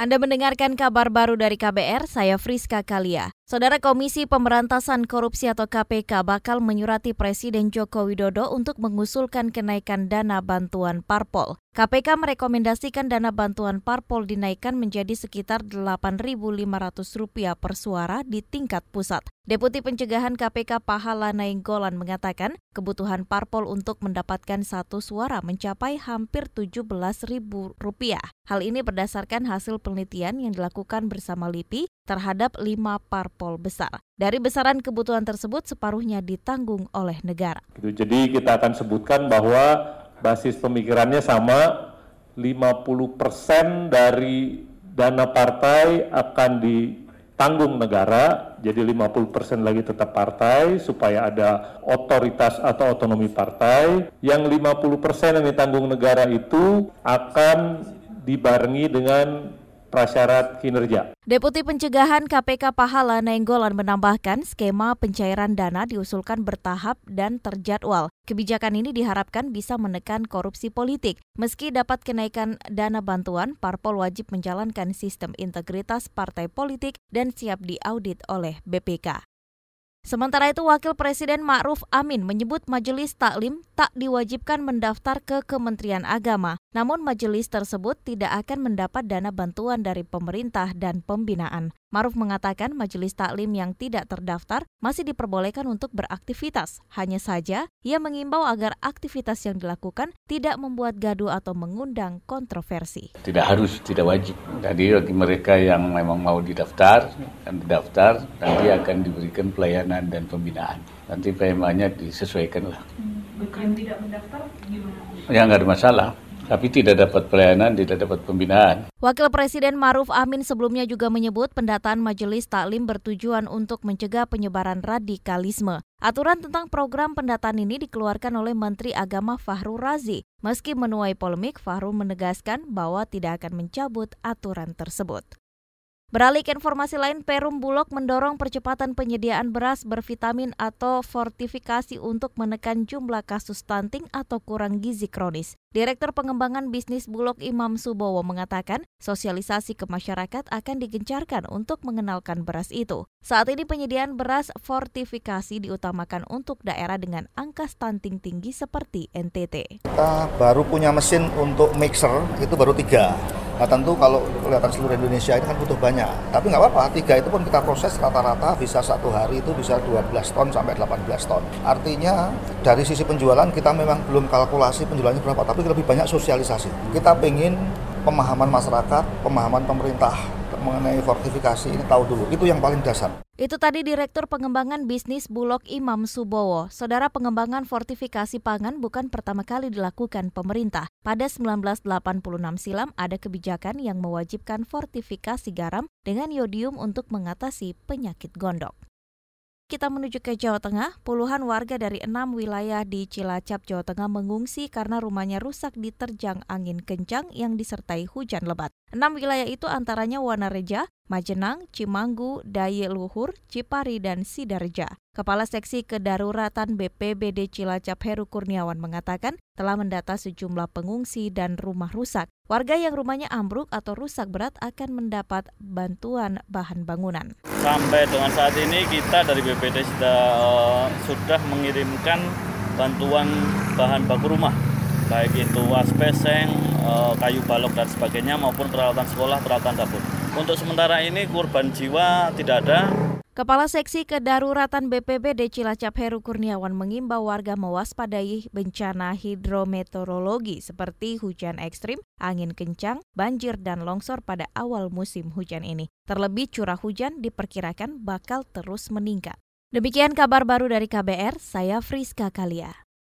Anda mendengarkan kabar baru dari KBR, saya Friska Kalia. Saudara Komisi Pemberantasan Korupsi atau KPK bakal menyurati Presiden Joko Widodo untuk mengusulkan kenaikan dana bantuan parpol. KPK merekomendasikan dana bantuan parpol dinaikkan menjadi sekitar Rp8.500 per suara di tingkat pusat. Deputi Pencegahan KPK Pahala Nainggolan mengatakan kebutuhan parpol untuk mendapatkan satu suara mencapai hampir Rp17.000. Hal ini berdasarkan hasil penelitian yang dilakukan bersama LIPI terhadap lima parpol besar. Dari besaran kebutuhan tersebut, separuhnya ditanggung oleh negara. Gitu, jadi kita akan sebutkan bahwa basis pemikirannya sama, 50 persen dari dana partai akan ditanggung negara, jadi 50 persen lagi tetap partai supaya ada otoritas atau otonomi partai. Yang 50 persen yang ditanggung negara itu akan dibarengi dengan prasyarat kinerja. Deputi Pencegahan KPK Pahala Nainggolan menambahkan skema pencairan dana diusulkan bertahap dan terjadwal. Kebijakan ini diharapkan bisa menekan korupsi politik. Meski dapat kenaikan dana bantuan, parpol wajib menjalankan sistem integritas partai politik dan siap diaudit oleh BPK. Sementara itu, Wakil Presiden Ma'ruf Amin menyebut majelis taklim tak diwajibkan mendaftar ke Kementerian Agama. Namun majelis tersebut tidak akan mendapat dana bantuan dari pemerintah dan pembinaan. Maruf mengatakan majelis taklim yang tidak terdaftar masih diperbolehkan untuk beraktivitas. Hanya saja, ia mengimbau agar aktivitas yang dilakukan tidak membuat gaduh atau mengundang kontroversi. Tidak harus, tidak wajib. Jadi bagi mereka yang memang mau didaftar, dan didaftar, nanti akan diberikan pelayanan dan pembinaan. Nanti PMA-nya disesuaikan lah. Hmm, tidak mendaftar gimana? Ya nggak ada masalah tapi tidak dapat pelayanan, tidak dapat pembinaan. Wakil Presiden Maruf Amin sebelumnya juga menyebut pendataan majelis taklim bertujuan untuk mencegah penyebaran radikalisme. Aturan tentang program pendataan ini dikeluarkan oleh Menteri Agama Fahru Razi. Meski menuai polemik, Fahru menegaskan bahwa tidak akan mencabut aturan tersebut. Beralih ke informasi lain, Perum Bulog mendorong percepatan penyediaan beras bervitamin atau fortifikasi untuk menekan jumlah kasus stunting atau kurang gizi kronis. Direktur Pengembangan Bisnis Bulog Imam Subowo mengatakan, sosialisasi ke masyarakat akan digencarkan untuk mengenalkan beras itu. Saat ini penyediaan beras fortifikasi diutamakan untuk daerah dengan angka stunting tinggi seperti NTT. Kita baru punya mesin untuk mixer, itu baru tiga Nah tentu kalau kelihatan seluruh Indonesia ini kan butuh banyak. Tapi nggak apa-apa, tiga itu pun kita proses rata-rata bisa satu hari itu bisa 12 ton sampai 18 ton. Artinya dari sisi penjualan kita memang belum kalkulasi penjualannya berapa, tapi lebih banyak sosialisasi. Kita pengen pemahaman masyarakat, pemahaman pemerintah mengenai fortifikasi ini tahu dulu. Itu yang paling dasar. Itu tadi Direktur Pengembangan Bisnis Bulog Imam Subowo. Saudara pengembangan fortifikasi pangan bukan pertama kali dilakukan pemerintah. Pada 1986 silam ada kebijakan yang mewajibkan fortifikasi garam dengan yodium untuk mengatasi penyakit gondok. Kita menuju ke Jawa Tengah, puluhan warga dari enam wilayah di Cilacap, Jawa Tengah mengungsi karena rumahnya rusak diterjang angin kencang yang disertai hujan lebat. Enam wilayah itu antaranya Wanareja, Majenang, Cimanggu, Daye Luhur, Cipari, dan Sidarja. Kepala Seksi Kedaruratan BPBD Cilacap Heru Kurniawan mengatakan telah mendata sejumlah pengungsi dan rumah rusak. Warga yang rumahnya ambruk atau rusak berat akan mendapat bantuan bahan bangunan. Sampai dengan saat ini kita dari BPD sudah, uh, sudah mengirimkan bantuan bahan baku rumah, baik itu waspeseng, kayu balok dan sebagainya maupun peralatan sekolah, peralatan dapur. Untuk sementara ini korban jiwa tidak ada, Kepala Seksi Kedaruratan BPBD Cilacap Heru Kurniawan mengimbau warga mewaspadai bencana hidrometeorologi seperti hujan ekstrim, angin kencang, banjir, dan longsor pada awal musim hujan ini. Terlebih curah hujan diperkirakan bakal terus meningkat. Demikian kabar baru dari KBR, saya Friska Kalia.